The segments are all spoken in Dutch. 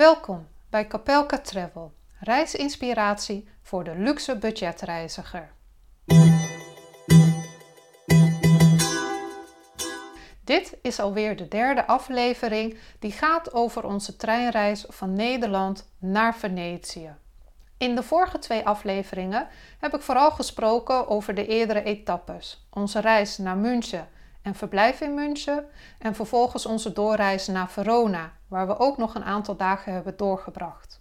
Welkom bij Capelka Travel, reisinspiratie voor de luxe budgetreiziger. Dit is alweer de derde aflevering die gaat over onze treinreis van Nederland naar Venetië. In de vorige twee afleveringen heb ik vooral gesproken over de eerdere etappes, onze reis naar München en verblijf in München en vervolgens onze doorreis naar Verona, waar we ook nog een aantal dagen hebben doorgebracht.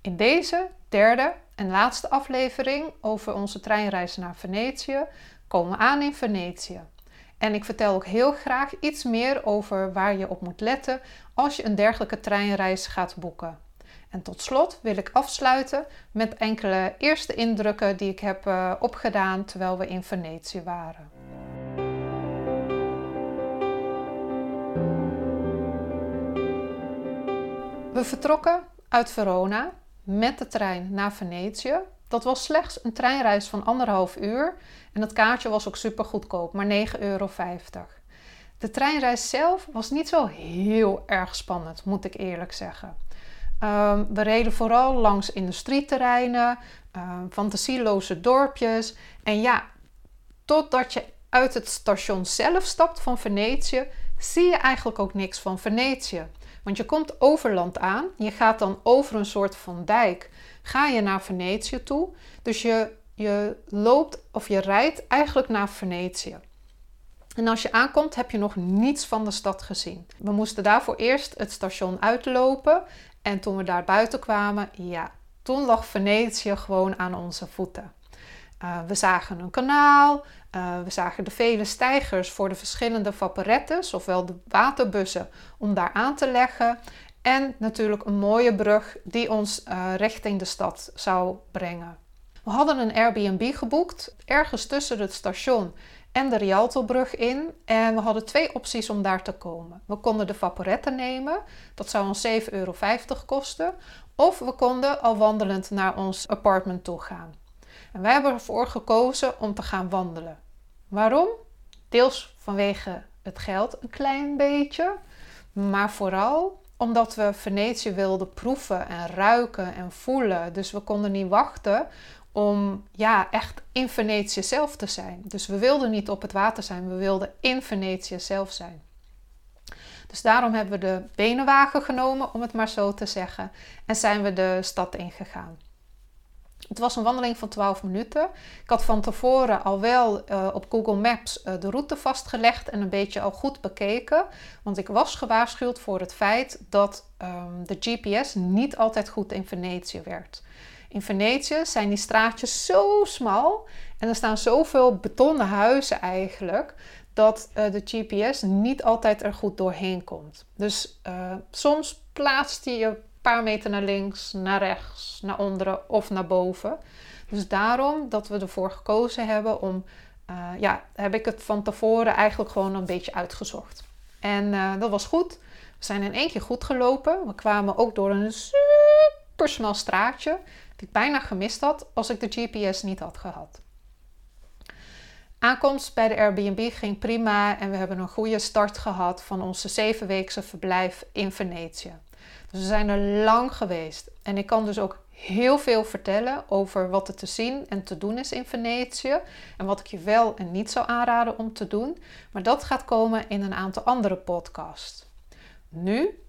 In deze derde en laatste aflevering over onze treinreis naar Venetië komen we aan in Venetië. En ik vertel ook heel graag iets meer over waar je op moet letten als je een dergelijke treinreis gaat boeken. En tot slot wil ik afsluiten met enkele eerste indrukken die ik heb uh, opgedaan terwijl we in Venetië waren. We vertrokken uit Verona met de trein naar Venetië. Dat was slechts een treinreis van anderhalf uur en het kaartje was ook super goedkoop, maar 9,50 euro. De treinreis zelf was niet zo heel erg spannend, moet ik eerlijk zeggen. Um, we reden vooral langs industrieterreinen, um, fantasieloze dorpjes. En ja, totdat je uit het station zelf stapt van Venetië, zie je eigenlijk ook niks van Venetië. Want je komt overland aan, je gaat dan over een soort van dijk, ga je naar Venetië toe. Dus je, je loopt of je rijdt eigenlijk naar Venetië. En als je aankomt, heb je nog niets van de stad gezien. We moesten daarvoor eerst het station uitlopen. En toen we daar buiten kwamen, ja, toen lag Venetië gewoon aan onze voeten. Uh, we zagen een kanaal, uh, we zagen de vele stijgers voor de verschillende vaporettes, ofwel de waterbussen, om daar aan te leggen. En natuurlijk een mooie brug die ons uh, richting de stad zou brengen. We hadden een Airbnb geboekt, ergens tussen het station en de Rialtobrug in. En we hadden twee opties om daar te komen. We konden de Vaporette nemen, dat zou ons 7,50 euro kosten. Of we konden al wandelend naar ons appartement toe gaan. En wij hebben ervoor gekozen om te gaan wandelen. Waarom? Deels vanwege het geld een klein beetje, maar vooral omdat we Venetië wilden proeven en ruiken en voelen. Dus we konden niet wachten om ja, echt in Venetië zelf te zijn. Dus we wilden niet op het water zijn, we wilden in Venetië zelf zijn. Dus daarom hebben we de benenwagen genomen, om het maar zo te zeggen, en zijn we de stad ingegaan. Het was een wandeling van 12 minuten. Ik had van tevoren al wel uh, op Google Maps uh, de route vastgelegd en een beetje al goed bekeken. Want ik was gewaarschuwd voor het feit dat um, de GPS niet altijd goed in Venetië werd. In Venetië zijn die straatjes zo smal en er staan zoveel betonnen huizen eigenlijk dat uh, de GPS niet altijd er goed doorheen komt. Dus soms plaatst hij je paar meter naar links, naar rechts, naar onderen of naar boven. Dus daarom dat we ervoor gekozen hebben om, uh, ja, heb ik het van tevoren eigenlijk gewoon een beetje uitgezocht. En dat was goed. We zijn in één keer goed gelopen. We kwamen ook door een super smal straatje die ik bijna gemist had als ik de GPS niet had gehad. Aankomst bij de Airbnb ging prima en we hebben een goede start gehad van onze zevenweekse verblijf in Venetië. We zijn er lang geweest en ik kan dus ook heel veel vertellen over wat er te zien en te doen is in Venetië en wat ik je wel en niet zou aanraden om te doen. Maar dat gaat komen in een aantal andere podcasts. Nu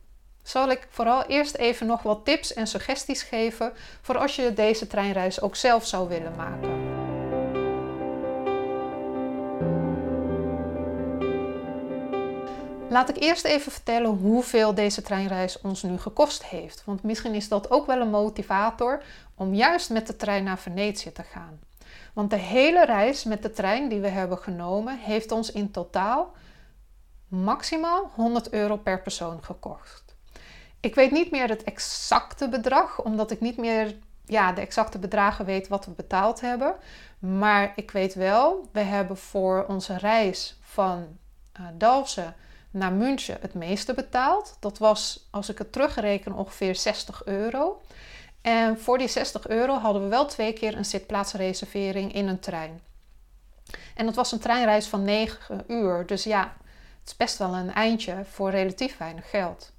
zal ik vooral eerst even nog wat tips en suggesties geven voor als je deze treinreis ook zelf zou willen maken. Laat ik eerst even vertellen hoeveel deze treinreis ons nu gekost heeft. Want misschien is dat ook wel een motivator om juist met de trein naar Venetië te gaan. Want de hele reis met de trein die we hebben genomen heeft ons in totaal maximaal 100 euro per persoon gekost. Ik weet niet meer het exacte bedrag, omdat ik niet meer ja, de exacte bedragen weet wat we betaald hebben. Maar ik weet wel, we hebben voor onze reis van uh, naar München het meeste betaald. Dat was, als ik het terugreken, ongeveer 60 euro. En voor die 60 euro hadden we wel twee keer een zitplaatsreservering in een trein. En dat was een treinreis van 9 uur. Dus ja, het is best wel een eindje voor relatief weinig geld.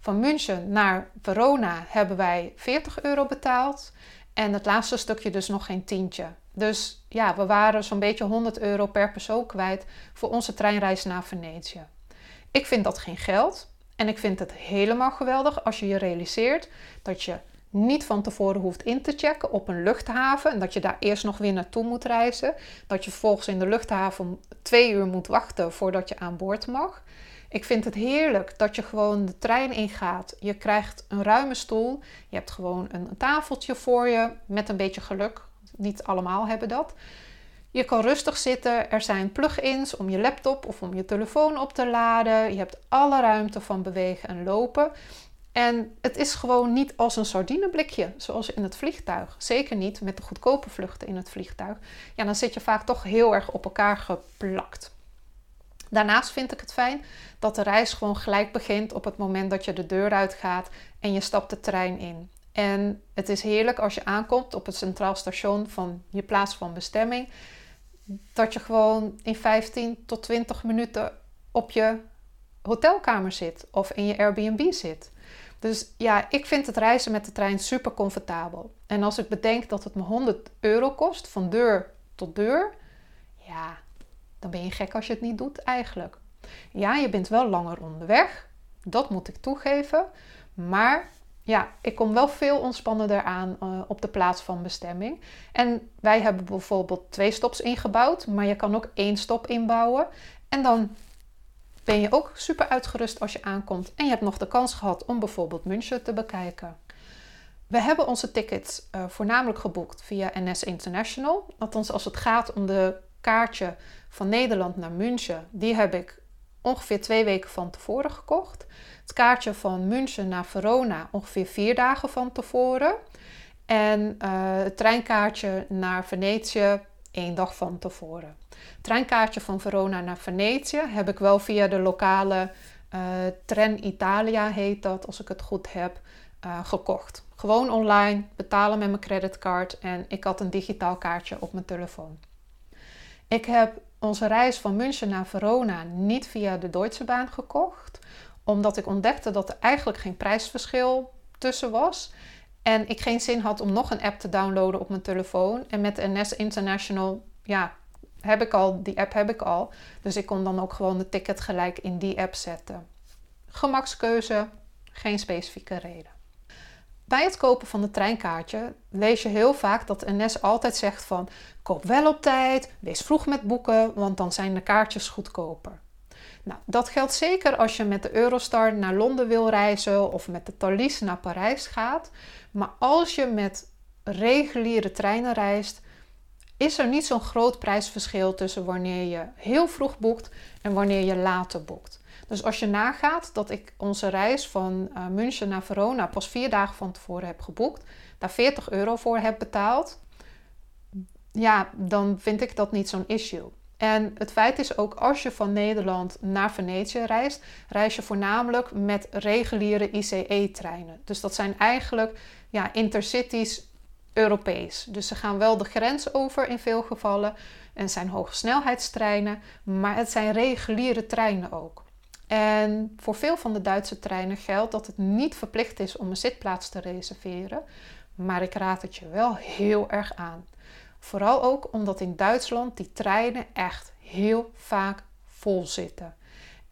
Van München naar Verona hebben wij 40 euro betaald. En het laatste stukje dus nog geen tientje. Dus ja, we waren zo'n beetje 100 euro per persoon kwijt voor onze treinreis naar Venetië. Ik vind dat geen geld. En ik vind het helemaal geweldig als je je realiseert dat je niet van tevoren hoeft in te checken op een luchthaven. En dat je daar eerst nog weer naartoe moet reizen. Dat je vervolgens in de luchthaven twee uur moet wachten voordat je aan boord mag. Ik vind het heerlijk dat je gewoon de trein ingaat. Je krijgt een ruime stoel. Je hebt gewoon een tafeltje voor je met een beetje geluk. Niet allemaal hebben dat. Je kan rustig zitten. Er zijn plug-ins om je laptop of om je telefoon op te laden. Je hebt alle ruimte van bewegen en lopen. En het is gewoon niet als een sardineblikje, zoals in het vliegtuig. Zeker niet met de goedkope vluchten in het vliegtuig. Ja, dan zit je vaak toch heel erg op elkaar geplakt. Daarnaast vind ik het fijn dat de reis gewoon gelijk begint op het moment dat je de deur uitgaat en je stapt de trein in. En het is heerlijk als je aankomt op het centraal station van je plaats van bestemming, dat je gewoon in 15 tot 20 minuten op je hotelkamer zit of in je Airbnb zit. Dus ja, ik vind het reizen met de trein super comfortabel. En als ik bedenk dat het me 100 euro kost van deur tot deur, ja, dan ben je gek als je het niet doet eigenlijk. Ja, je bent wel langer onderweg, dat moet ik toegeven. Maar ja, ik kom wel veel ontspannender aan uh, op de plaats van bestemming. En wij hebben bijvoorbeeld twee stops ingebouwd, maar je kan ook één stop inbouwen. En dan ben je ook super uitgerust als je aankomt. En je hebt nog de kans gehad om bijvoorbeeld München te bekijken. We hebben onze tickets uh, voornamelijk geboekt via NS International. Althans, als het gaat om de kaartje van Nederland naar München, die heb ik ongeveer twee weken van tevoren gekocht. Het kaartje van München naar Verona ongeveer vier dagen van tevoren. En uh, het treinkaartje naar Venetië één dag van tevoren. Treinkaartje van Verona naar Venetië heb ik wel via de lokale uh, Italia heet dat, als ik het goed heb, uh, gekocht. Gewoon online, betalen met mijn creditcard en ik had een digitaal kaartje op mijn telefoon. Ik heb onze reis van München naar Verona niet via de Deutsche Bahn gekocht, omdat ik ontdekte dat er eigenlijk geen prijsverschil tussen was. En ik geen zin had om nog een app te downloaden op mijn telefoon. En met NS International, ja, heb ik al, die app heb ik al. Dus ik kon dan ook gewoon de ticket gelijk in die app zetten. Gemakskeuze, geen specifieke reden. Bij het kopen van een treinkaartje lees je heel vaak dat NS altijd zegt van koop wel op tijd, wees vroeg met boeken, want dan zijn de kaartjes goedkoper. Nou, dat geldt zeker als je met de Eurostar naar Londen wil reizen of met de Thalys naar Parijs gaat. Maar als je met reguliere treinen reist, is er niet zo'n groot prijsverschil tussen wanneer je heel vroeg boekt en wanneer je later boekt. Dus als je nagaat dat ik onze reis van uh, München naar Verona pas vier dagen van tevoren heb geboekt, daar 40 euro voor heb betaald, ja, dan vind ik dat niet zo'n issue. En het feit is ook, als je van Nederland naar Venetië reist, reis je voornamelijk met reguliere ICE-treinen. Dus dat zijn eigenlijk ja, intercities Europees. Dus ze gaan wel de grens over in veel gevallen en zijn hogesnelheidstreinen, maar het zijn reguliere treinen ook. En voor veel van de Duitse treinen geldt dat het niet verplicht is om een zitplaats te reserveren, maar ik raad het je wel heel erg aan. Vooral ook omdat in Duitsland die treinen echt heel vaak vol zitten.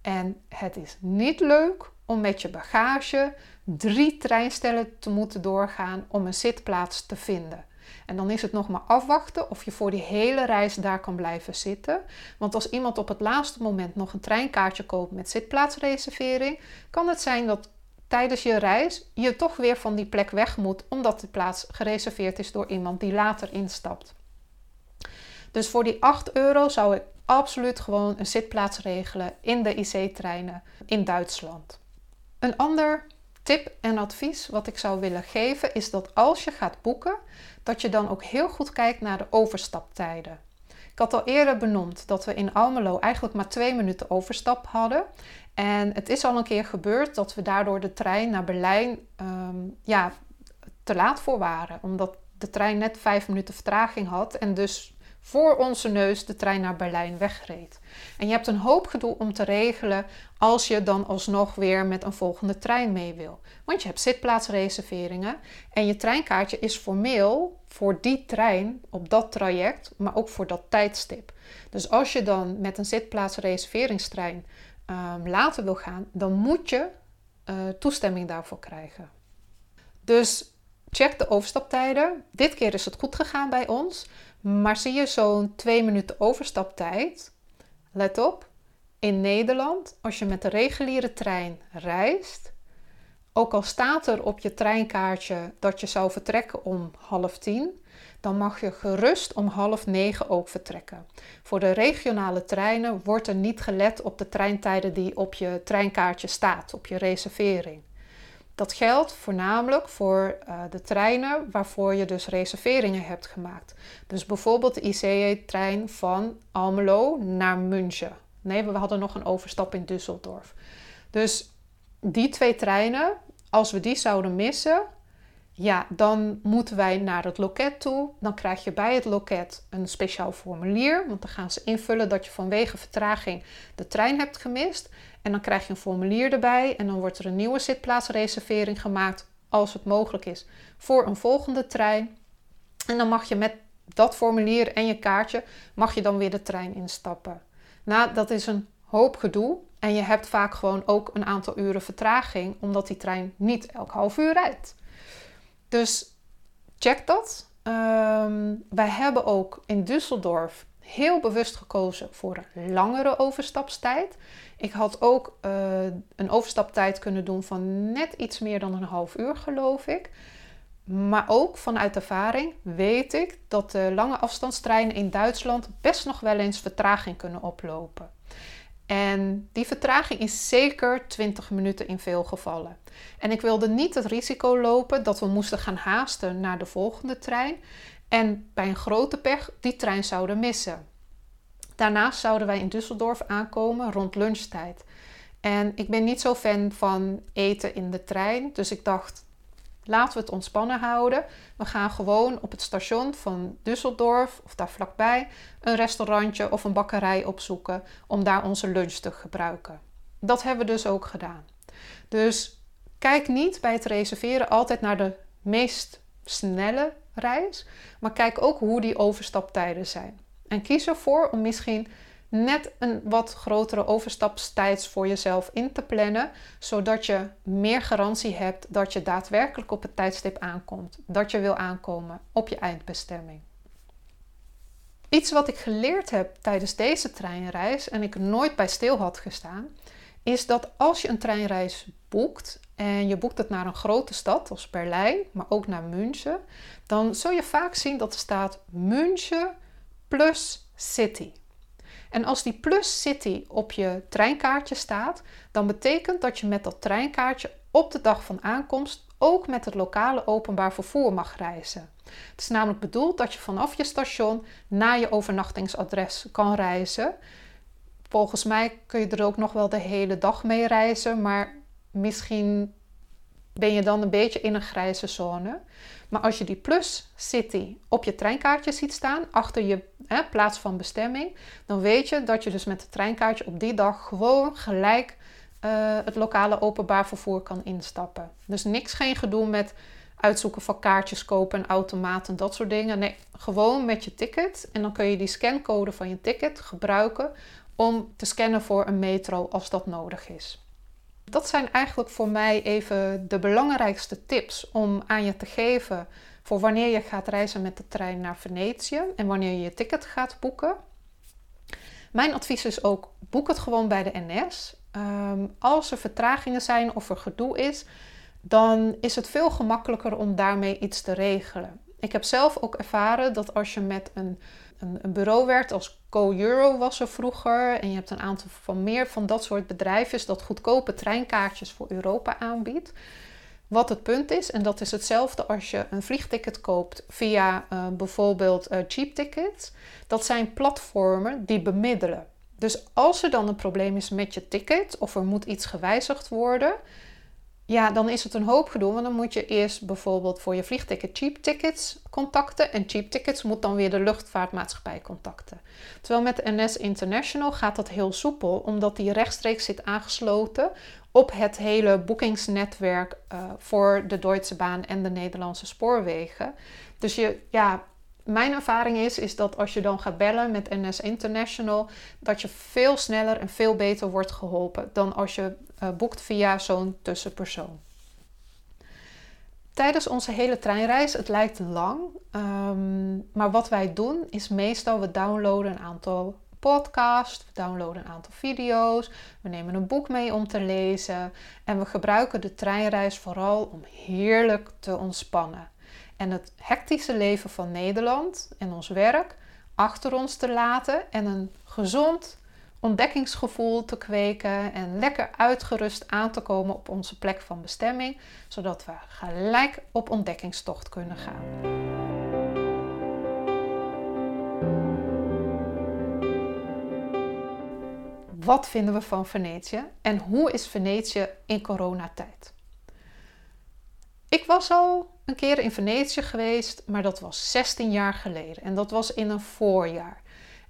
En het is niet leuk om met je bagage drie treinstellen te moeten doorgaan om een zitplaats te vinden. En dan is het nog maar afwachten of je voor die hele reis daar kan blijven zitten. Want als iemand op het laatste moment nog een treinkaartje koopt met zitplaatsreservering, kan het zijn dat tijdens je reis je toch weer van die plek weg moet, omdat de plaats gereserveerd is door iemand die later instapt. Dus voor die 8 euro zou ik absoluut gewoon een zitplaats regelen in de IC-treinen in Duitsland. Een ander tip en advies wat ik zou willen geven is dat als je gaat boeken, dat je dan ook heel goed kijkt naar de overstaptijden. Ik had al eerder benoemd dat we in Almelo eigenlijk maar twee minuten overstap hadden. En het is al een keer gebeurd dat we daardoor de trein naar Berlijn ehm, ja, te laat voor waren. Omdat de trein net vijf minuten vertraging had en dus voor onze neus de trein naar Berlijn wegreed. En je hebt een hoop gedoe om te regelen als je dan alsnog weer met een volgende trein mee wil. Want je hebt zitplaatsreserveringen en je treinkaartje is formeel voor die trein op dat traject, maar ook voor dat tijdstip. Dus als je dan met een zitplaatsreserveringstrein um, later wil gaan, dan moet je uh, toestemming daarvoor krijgen. Dus check de overstaptijden. Dit keer is het goed gegaan bij ons. Maar zie je zo'n twee minuten overstaptijd? Let op, in Nederland, als je met de reguliere trein reist, ook al staat er op je treinkaartje dat je zou vertrekken om half tien, dan mag je gerust om half negen ook vertrekken. Voor de regionale treinen wordt er niet gelet op de treintijden die op je treinkaartje staat, op je reservering. Dat geldt voornamelijk voor uh, de treinen waarvoor je dus reserveringen hebt gemaakt. Dus bijvoorbeeld de ICE-trein van Almelo naar München. Nee, we hadden nog een overstap in Düsseldorf. Dus die twee treinen, als we die zouden missen, ja, dan moeten wij naar het loket toe. Dan krijg je bij het loket een speciaal formulier. Want dan gaan ze invullen dat je vanwege vertraging de trein hebt gemist. En dan krijg je een formulier erbij. En dan wordt er een nieuwe zitplaatsreservering gemaakt, als het mogelijk is, voor een volgende trein. En dan mag je met dat formulier en je kaartje, mag je dan weer de trein instappen. Nou, dat is een hoop gedoe. En je hebt vaak gewoon ook een aantal uren vertraging, omdat die trein niet elk half uur rijdt. Dus check dat. Um, wij hebben ook in Düsseldorf heel bewust gekozen voor een langere overstapstijd. Ik had ook uh, een overstaptijd kunnen doen van net iets meer dan een half uur, geloof ik. Maar ook vanuit ervaring weet ik dat de lange afstandstreinen in Duitsland best nog wel eens vertraging kunnen oplopen. En die vertraging is zeker 20 minuten in veel gevallen. En ik wilde niet het risico lopen dat we moesten gaan haasten naar de volgende trein en bij een grote pech die trein zouden missen. Daarnaast zouden wij in Düsseldorf aankomen rond lunchtijd. En ik ben niet zo fan van eten in de trein, dus ik dacht, Laten we het ontspannen houden. We gaan gewoon op het station van Düsseldorf of daar vlakbij een restaurantje of een bakkerij opzoeken om daar onze lunch te gebruiken. Dat hebben we dus ook gedaan. Dus kijk niet bij het reserveren altijd naar de meest snelle reis, maar kijk ook hoe die overstaptijden zijn. En kies ervoor om misschien net een wat grotere overstapstijd voor jezelf in te plannen, zodat je meer garantie hebt dat je daadwerkelijk op het tijdstip aankomt, dat je wil aankomen op je eindbestemming. Iets wat ik geleerd heb tijdens deze treinreis en ik nooit bij stil had gestaan, is dat als je een treinreis boekt en je boekt het naar een grote stad als Berlijn, maar ook naar München, dan zul je vaak zien dat er staat München plus City. En als die Plus City op je treinkaartje staat, dan betekent dat je met dat treinkaartje op de dag van aankomst ook met het lokale openbaar vervoer mag reizen. Het is namelijk bedoeld dat je vanaf je station naar je overnachtingsadres kan reizen. Volgens mij kun je er ook nog wel de hele dag mee reizen, maar misschien ben je dan een beetje in een grijze zone. Maar als je die Plus City op je treinkaartje ziet staan, achter je hè, plaats van bestemming, dan weet je dat je dus met het treinkaartje op die dag gewoon gelijk uh, het lokale openbaar vervoer kan instappen. Dus niks, geen gedoe met uitzoeken van kaartjes kopen en automaten, dat soort dingen. Nee, gewoon met je ticket. En dan kun je die scancode van je ticket gebruiken om te scannen voor een metro als dat nodig is. Dat zijn eigenlijk voor mij even de belangrijkste tips om aan je te geven voor wanneer je gaat reizen met de trein naar Venetië en wanneer je je ticket gaat boeken. Mijn advies is ook: boek het gewoon bij de NS. Ehm, als er vertragingen zijn of er gedoe is, dan is het veel gemakkelijker om daarmee iets te regelen. Ik heb zelf ook ervaren dat als je met een een, een bureau werkt als Co-Euro was er vroeger. En je hebt een aantal van meer van dat soort bedrijven dat goedkope treinkaartjes voor Europa aanbiedt. Wat het punt is, en dat is hetzelfde als je een vliegticket koopt via uh, bijvoorbeeld uh, Cheap Tickets. Dat zijn platformen die bemiddelen. Dus als er dan een probleem is met je ticket of er moet iets gewijzigd worden, ja, dan is het een hoop gedoe. Want dan moet je eerst bijvoorbeeld voor je vliegticket cheap tickets contacten. En cheap tickets moet dan weer de luchtvaartmaatschappij contacten. Terwijl met NS International gaat dat heel soepel, omdat die rechtstreeks zit aangesloten op het hele boekingsnetwerk uh, voor de Duitse baan en de Nederlandse spoorwegen. Dus je, ja, mijn ervaring is, is dat als je dan gaat bellen met NS International, dat je veel sneller en veel beter wordt geholpen dan als je uh, boekt via zo'n tussenpersoon. Tijdens onze hele treinreis, het lijkt lang, um, maar wat wij doen is meestal we downloaden een aantal podcasts, we downloaden een aantal video's, we nemen een boek mee om te lezen en we gebruiken de treinreis vooral om heerlijk te ontspannen en het hectische leven van Nederland en ons werk achter ons te laten en een gezond ontdekkingsgevoel te kweken en lekker uitgerust aan te komen op onze plek van bestemming, zodat we gelijk op ontdekkingstocht kunnen gaan. Wat vinden we van Venetië en hoe is Venetië in coronatijd? Ik was al een keer in Venetië geweest, maar dat was 16 jaar geleden en dat was in een voorjaar.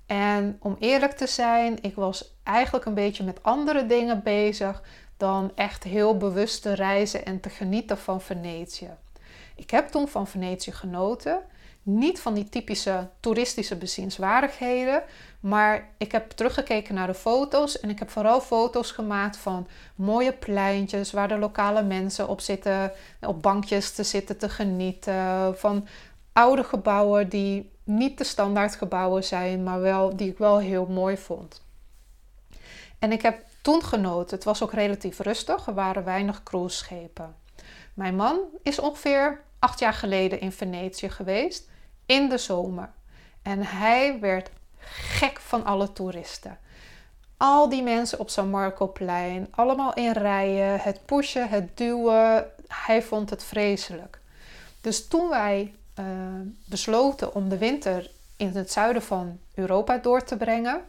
En om eerlijk te zijn, ik was eigenlijk een beetje met andere dingen bezig dan echt heel bewust te reizen en te genieten van Venetië. Ik heb toen van Venetië genoten. Niet van die typische toeristische bezienswaardigheden, maar ik heb teruggekeken naar de foto's en ik heb vooral foto's gemaakt van mooie pleintjes waar de lokale mensen op zitten, op bankjes te zitten te genieten, van oude gebouwen die niet de standaard gebouwen zijn, maar wel die ik wel heel mooi vond. En ik heb toen genoten. Het was ook relatief rustig. Er waren weinig cruiseschepen. Mijn man is ongeveer acht jaar geleden in Venetië geweest in de zomer. En hij werd gek van alle toeristen. Al die mensen op San Marcoplein, allemaal in rijen, het pushen, het duwen. Hij vond het vreselijk. Dus toen wij uh, besloten om de winter in het zuiden van Europa door te brengen,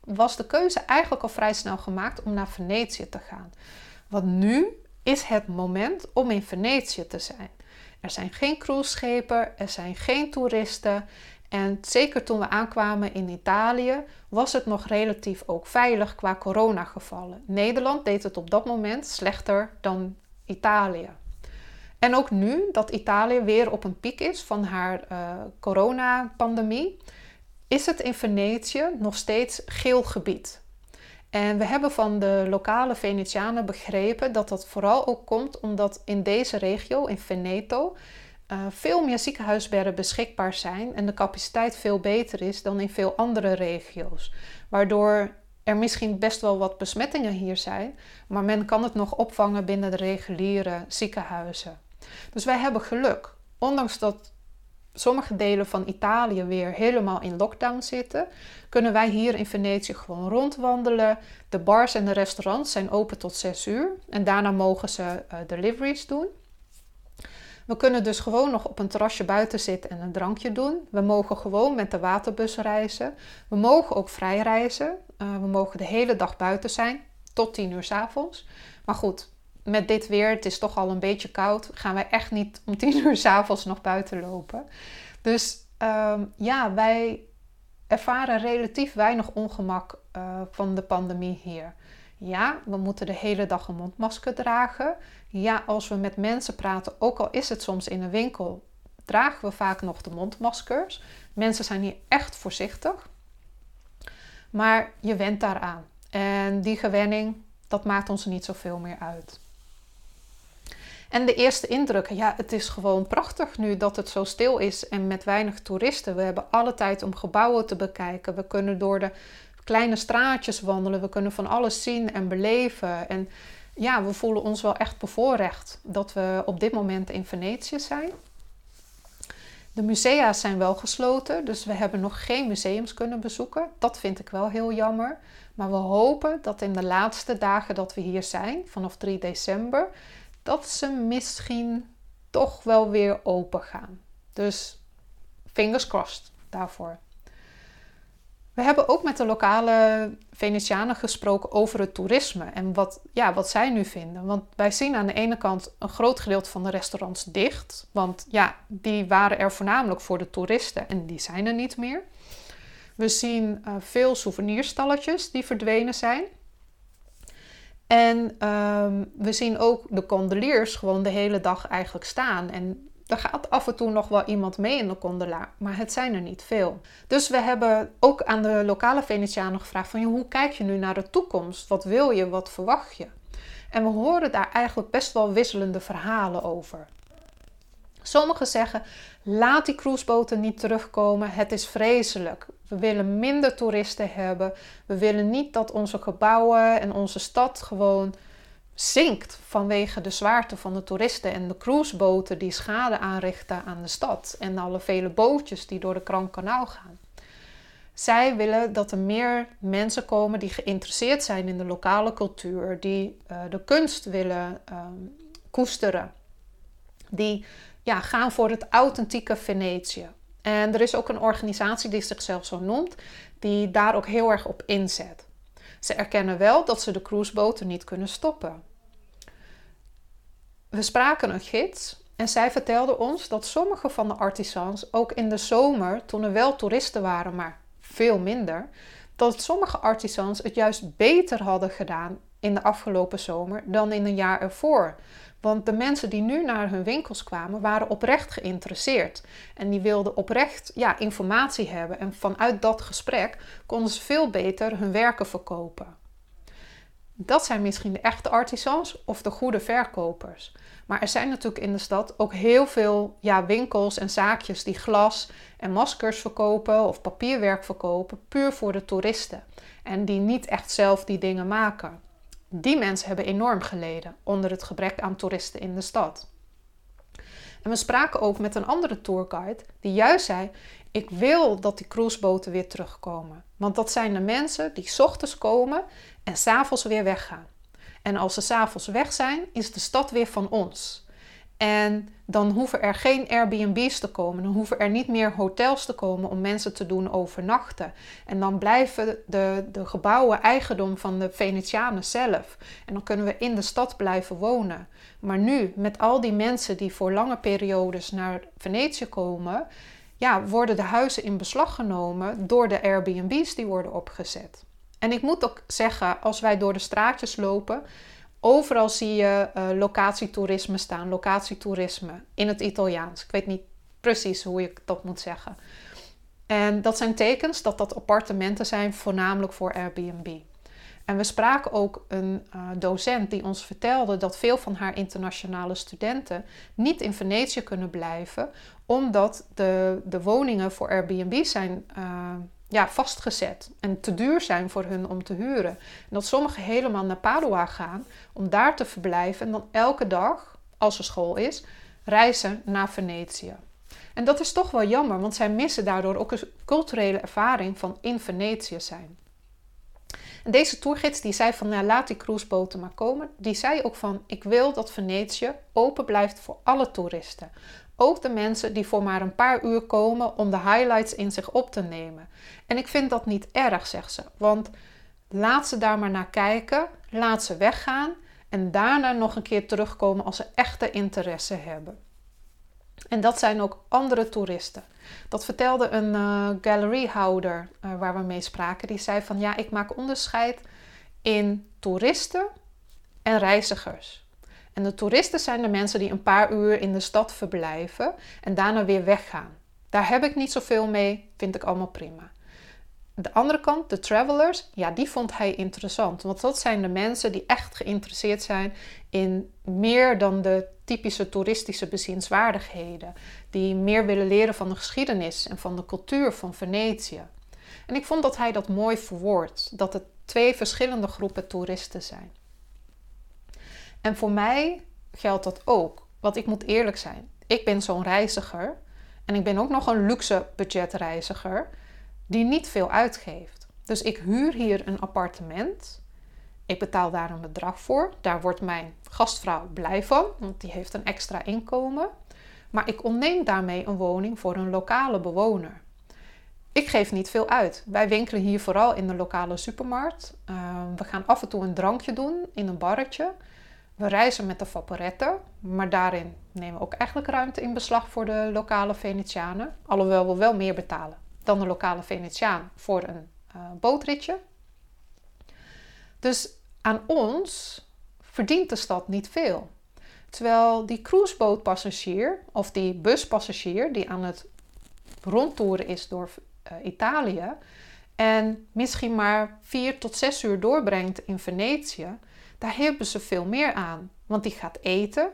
was de keuze eigenlijk al vrij snel gemaakt om naar Venetië te gaan. Want nu is het moment om in Venetië te zijn. Er zijn geen cruiseschepen, er zijn geen toeristen. En zeker toen we aankwamen in Italië, was het nog relatief ook veilig qua coronagevallen. Nederland deed het op dat moment slechter dan Italië. En ook nu dat Italië weer op een piek is van haar uh, coronapandemie, is het in Venetië nog steeds geel gebied. En we hebben van de lokale Venetianen begrepen dat dat vooral ook komt omdat in deze regio, in Veneto, uh, veel meer ziekenhuisbedden beschikbaar zijn en de capaciteit veel beter is dan in veel andere regio's. Waardoor er misschien best wel wat besmettingen hier zijn, maar men kan het nog opvangen binnen de reguliere ziekenhuizen. Dus wij hebben geluk. Ondanks dat sommige delen van Italië weer helemaal in lockdown zitten, kunnen wij hier in Venetië gewoon rondwandelen. De bars en de restaurants zijn open tot 6 uur en daarna mogen ze uh, deliveries doen. We kunnen dus gewoon nog op een terrasje buiten zitten en een drankje doen. We mogen gewoon met de waterbus reizen. We mogen ook vrij reizen. Uh, we mogen de hele dag buiten zijn, tot 10 uur s avonds. Maar goed, met dit weer, het is toch al een beetje koud, gaan wij echt niet om tien uur s'avonds nog buiten lopen. Dus ehm, ja, wij ervaren relatief weinig ongemak uh, van de pandemie hier. Ja, we moeten de hele dag een mondmasker dragen. Ja, als we met mensen praten, ook al is het soms in een winkel, dragen we vaak nog de mondmaskers. Mensen zijn hier echt voorzichtig. Maar je went daaraan. En die gewenning, dat maakt ons niet zoveel meer uit. En de eerste indrukken, ja, het is gewoon prachtig nu dat het zo stil is en met weinig toeristen. We hebben alle tijd om gebouwen te bekijken. We kunnen door de kleine straatjes wandelen. We kunnen van alles zien en beleven. En ja, we voelen ons wel echt bevoorrecht dat we op dit moment in Venetië zijn. De musea zijn wel gesloten, dus we hebben nog geen museums kunnen bezoeken. Dat vind ik wel heel jammer. Maar we hopen dat in de laatste dagen dat we hier zijn, vanaf 3 december, dat ze misschien toch wel weer open gaan. Dus fingers crossed daarvoor. We hebben ook met de lokale Venetianen gesproken over het toerisme en wat, ja, wat zij nu vinden. Want wij zien aan de ene kant een groot gedeelte van de restaurants dicht. Want ja, die waren er voornamelijk voor de toeristen en die zijn er niet meer. We zien uh, veel souvenirstalletjes die verdwenen zijn. En um, we zien ook de gondeliers gewoon de hele dag eigenlijk staan. En er gaat af en toe nog wel iemand mee in de gondelaar, maar het zijn er niet veel. Dus we hebben ook aan de lokale Venetianen gevraagd van hoe kijk je nu naar de toekomst? Wat wil je? Wat verwacht je? En we horen daar eigenlijk best wel wisselende verhalen over. Sommigen zeggen: laat die cruiseboten niet terugkomen. Het is vreselijk. We willen minder toeristen hebben. We willen niet dat onze gebouwen en onze stad gewoon zinkt vanwege de zwaarte van de toeristen en de cruiseboten die schade aanrichten aan de stad en alle vele bootjes die door de Grand Kanaal gaan. Zij willen dat er meer mensen komen die geïnteresseerd zijn in de lokale cultuur, die uh, de kunst willen um, koesteren, die ja, gaan voor het authentieke Venetië. En er is ook een organisatie die zichzelf zo noemt, die daar ook heel erg op inzet. Ze erkennen wel dat ze de cruiseboten niet kunnen stoppen. We spraken een gids en zij vertelde ons dat sommige van de artisans ook in de zomer, toen er wel toeristen waren, maar veel minder, dat sommige artisans het juist beter hadden gedaan in de afgelopen zomer dan in een jaar ervoor. Want de mensen die nu naar hun winkels kwamen, waren oprecht geïnteresseerd. En die wilden oprecht ja, informatie hebben. En vanuit dat gesprek konden ze veel beter hun werken verkopen. Dat zijn misschien de echte artisans of de goede verkopers. Maar er zijn natuurlijk in de stad ook heel veel ja, winkels en zaakjes die glas en maskers verkopen of papierwerk verkopen, puur voor de toeristen. En die niet echt zelf die dingen maken. Die mensen hebben enorm geleden onder het gebrek aan toeristen in de stad. En we spraken ook met een andere tourguide die juist zei: Ik wil dat die cruiseboten weer terugkomen. Want dat zijn de mensen die ochtends komen en s'avonds weer weggaan. En als ze s'avonds weg zijn, is de stad weer van ons. En dan hoeven er geen Airbnb's te komen. Dan hoeven er niet meer hotels te komen om mensen te doen overnachten. En dan blijven de, de gebouwen eigendom van de Venetianen zelf. En dan kunnen we in de stad blijven wonen. Maar nu, met al die mensen die voor lange periodes naar Venetië komen, ja, worden de huizen in beslag genomen door de Airbnb's die worden opgezet. En ik moet ook zeggen, als wij door de straatjes lopen, overal zie je uh, locatietoerisme staan, locatietoerisme in het Italiaans. Ik weet niet precies hoe ik dat moet zeggen. En dat zijn tekens dat dat appartementen zijn, voornamelijk voor Airbnb. En we spraken ook een uh, docent die ons vertelde dat veel van haar internationale studenten niet in Venetië kunnen blijven, omdat de, de woningen voor Airbnb zijn uh, ja, vastgezet en te duur zijn voor hun om te huren. En dat sommigen helemaal naar Padua gaan om daar te verblijven en dan elke dag, als er school is, reizen naar Venetië. En dat is toch wel jammer, want zij missen daardoor ook een culturele ervaring van in Venetië zijn. En deze toergids die zei van nou, laat die cruiseboten maar komen, die zei ook van ik wil dat Venetië open blijft voor alle toeristen. Ook de mensen die voor maar een paar uur komen om de highlights in zich op te nemen. En ik vind dat niet erg, zegt ze. Want laat ze daar maar naar kijken, laat ze weggaan en daarna nog een keer terugkomen als ze echte interesse hebben. En dat zijn ook andere toeristen. Dat vertelde een uh, waar we mee spraken. Die zei van ja, ik maak onderscheid in toeristen en reizigers. En de toeristen zijn de mensen die een paar uur in de stad verblijven en daarna weer weggaan. Daar heb ik niet zoveel mee, vind ik allemaal prima. De andere kant, de travelers, ja, die vond hij interessant. Want dat zijn de mensen die echt geïnteresseerd zijn in meer dan de typische toeristische bezienswaardigheden. Die meer willen leren van de geschiedenis en van de cultuur van Venetië. En ik vond dat hij dat mooi verwoordt, dat het twee verschillende groepen toeristen zijn. En voor mij geldt dat ook. Want ik moet eerlijk zijn. Ik ben zo'n reiziger. En ik ben ook nog een luxe budgetreiziger. Die niet veel uitgeeft. Dus ik huur hier een appartement. Ik betaal daar een bedrag voor. Daar wordt mijn gastvrouw blij van. Want die heeft een extra inkomen. Maar ik ontneem daarmee een woning voor een lokale bewoner. ik geef niet veel uit. Wij winkelen hier vooral in de lokale supermarkt. Ehm, we gaan af en toe een drankje doen in een barretje. We reizen met de Vaporette, maar daarin nemen we ook eigenlijk ruimte in beslag voor de lokale Venetianen. Alhoewel we wel meer betalen dan de lokale Venetiaan voor een uh, bootritje. Dus aan ons verdient de stad niet veel. Terwijl die cruisebootpassagier of die buspassagier die aan het rondtoeren is door uh, Italië en misschien maar vier tot zes uur doorbrengt in Venetië, daar hebben ze veel meer aan. Want die gaat eten,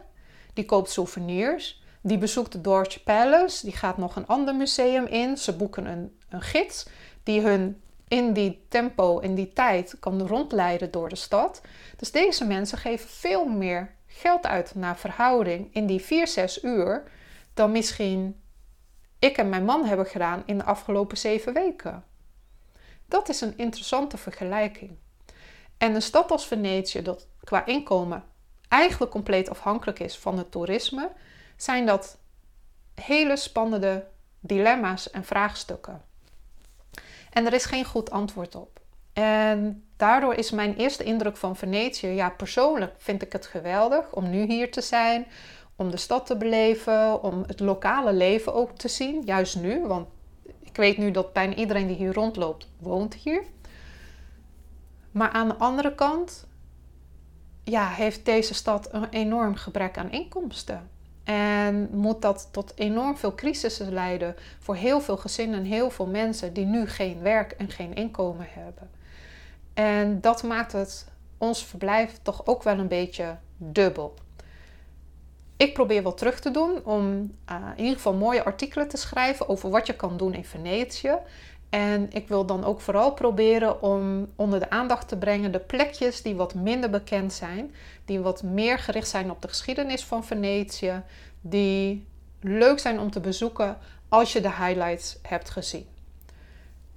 die koopt souvenirs, die bezoekt de Dorch Palace, die gaat nog een ander museum in. Ze boeken een, een gids die hun in die tempo, in die tijd kan rondleiden door de stad. Dus deze mensen geven veel meer geld uit naar verhouding in die 4, 6 uur dan misschien ik en mijn man hebben gedaan in de afgelopen 7 weken. Dat is een interessante vergelijking. En een stad als Venetië, dat qua inkomen eigenlijk compleet afhankelijk is van het toerisme, zijn dat hele spannende dilemma's en vraagstukken. En er is geen goed antwoord op. En daardoor is mijn eerste indruk van Venetië, ja, persoonlijk vind ik het geweldig om nu hier te zijn, om de stad te beleven, om het lokale leven ook te zien, juist nu, want ik weet nu dat bijna iedereen die hier rondloopt, woont hier. Maar aan de andere kant, ja, heeft deze stad een enorm gebrek aan inkomsten. En moet dat tot enorm veel crisissen leiden voor heel veel gezinnen en heel veel mensen die nu geen werk en geen inkomen hebben. En dat maakt het ons verblijf toch ook wel een beetje dubbel. Ik probeer wel terug te doen om uh, in ieder geval mooie artikelen te schrijven over wat je kan doen in Venetië. En ik wil dan ook vooral proberen om onder de aandacht te brengen de plekjes die wat minder bekend zijn, die wat meer gericht zijn op de geschiedenis van Venetië, die leuk zijn om te bezoeken als je de highlights hebt gezien.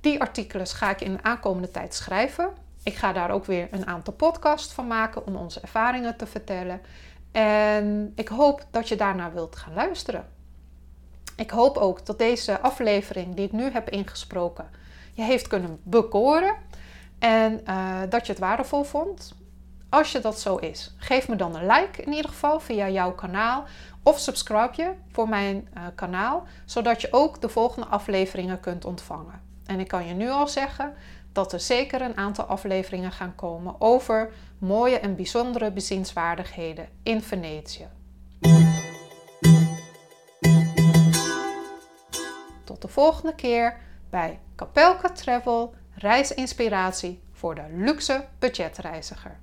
Die artikelen ga ik in de aankomende tijd schrijven. Ik ga daar ook weer een aantal podcasts van maken om onze ervaringen te vertellen. En ik hoop dat je daarnaar wilt gaan luisteren. Ik hoop ook dat deze aflevering die ik nu heb ingesproken je heeft kunnen bekoren en uh, dat je het waardevol vond. Als je dat zo is, geef me dan een like in ieder geval via jouw kanaal of subscribe je voor mijn uh, kanaal, zodat je ook de volgende afleveringen kunt ontvangen. En ik kan je nu al zeggen dat er zeker een aantal afleveringen gaan komen over mooie en bijzondere bezienswaardigheden in Venetië. Tot de volgende keer bij Capelka Travel, reisinspiratie voor de luxe budgetreiziger.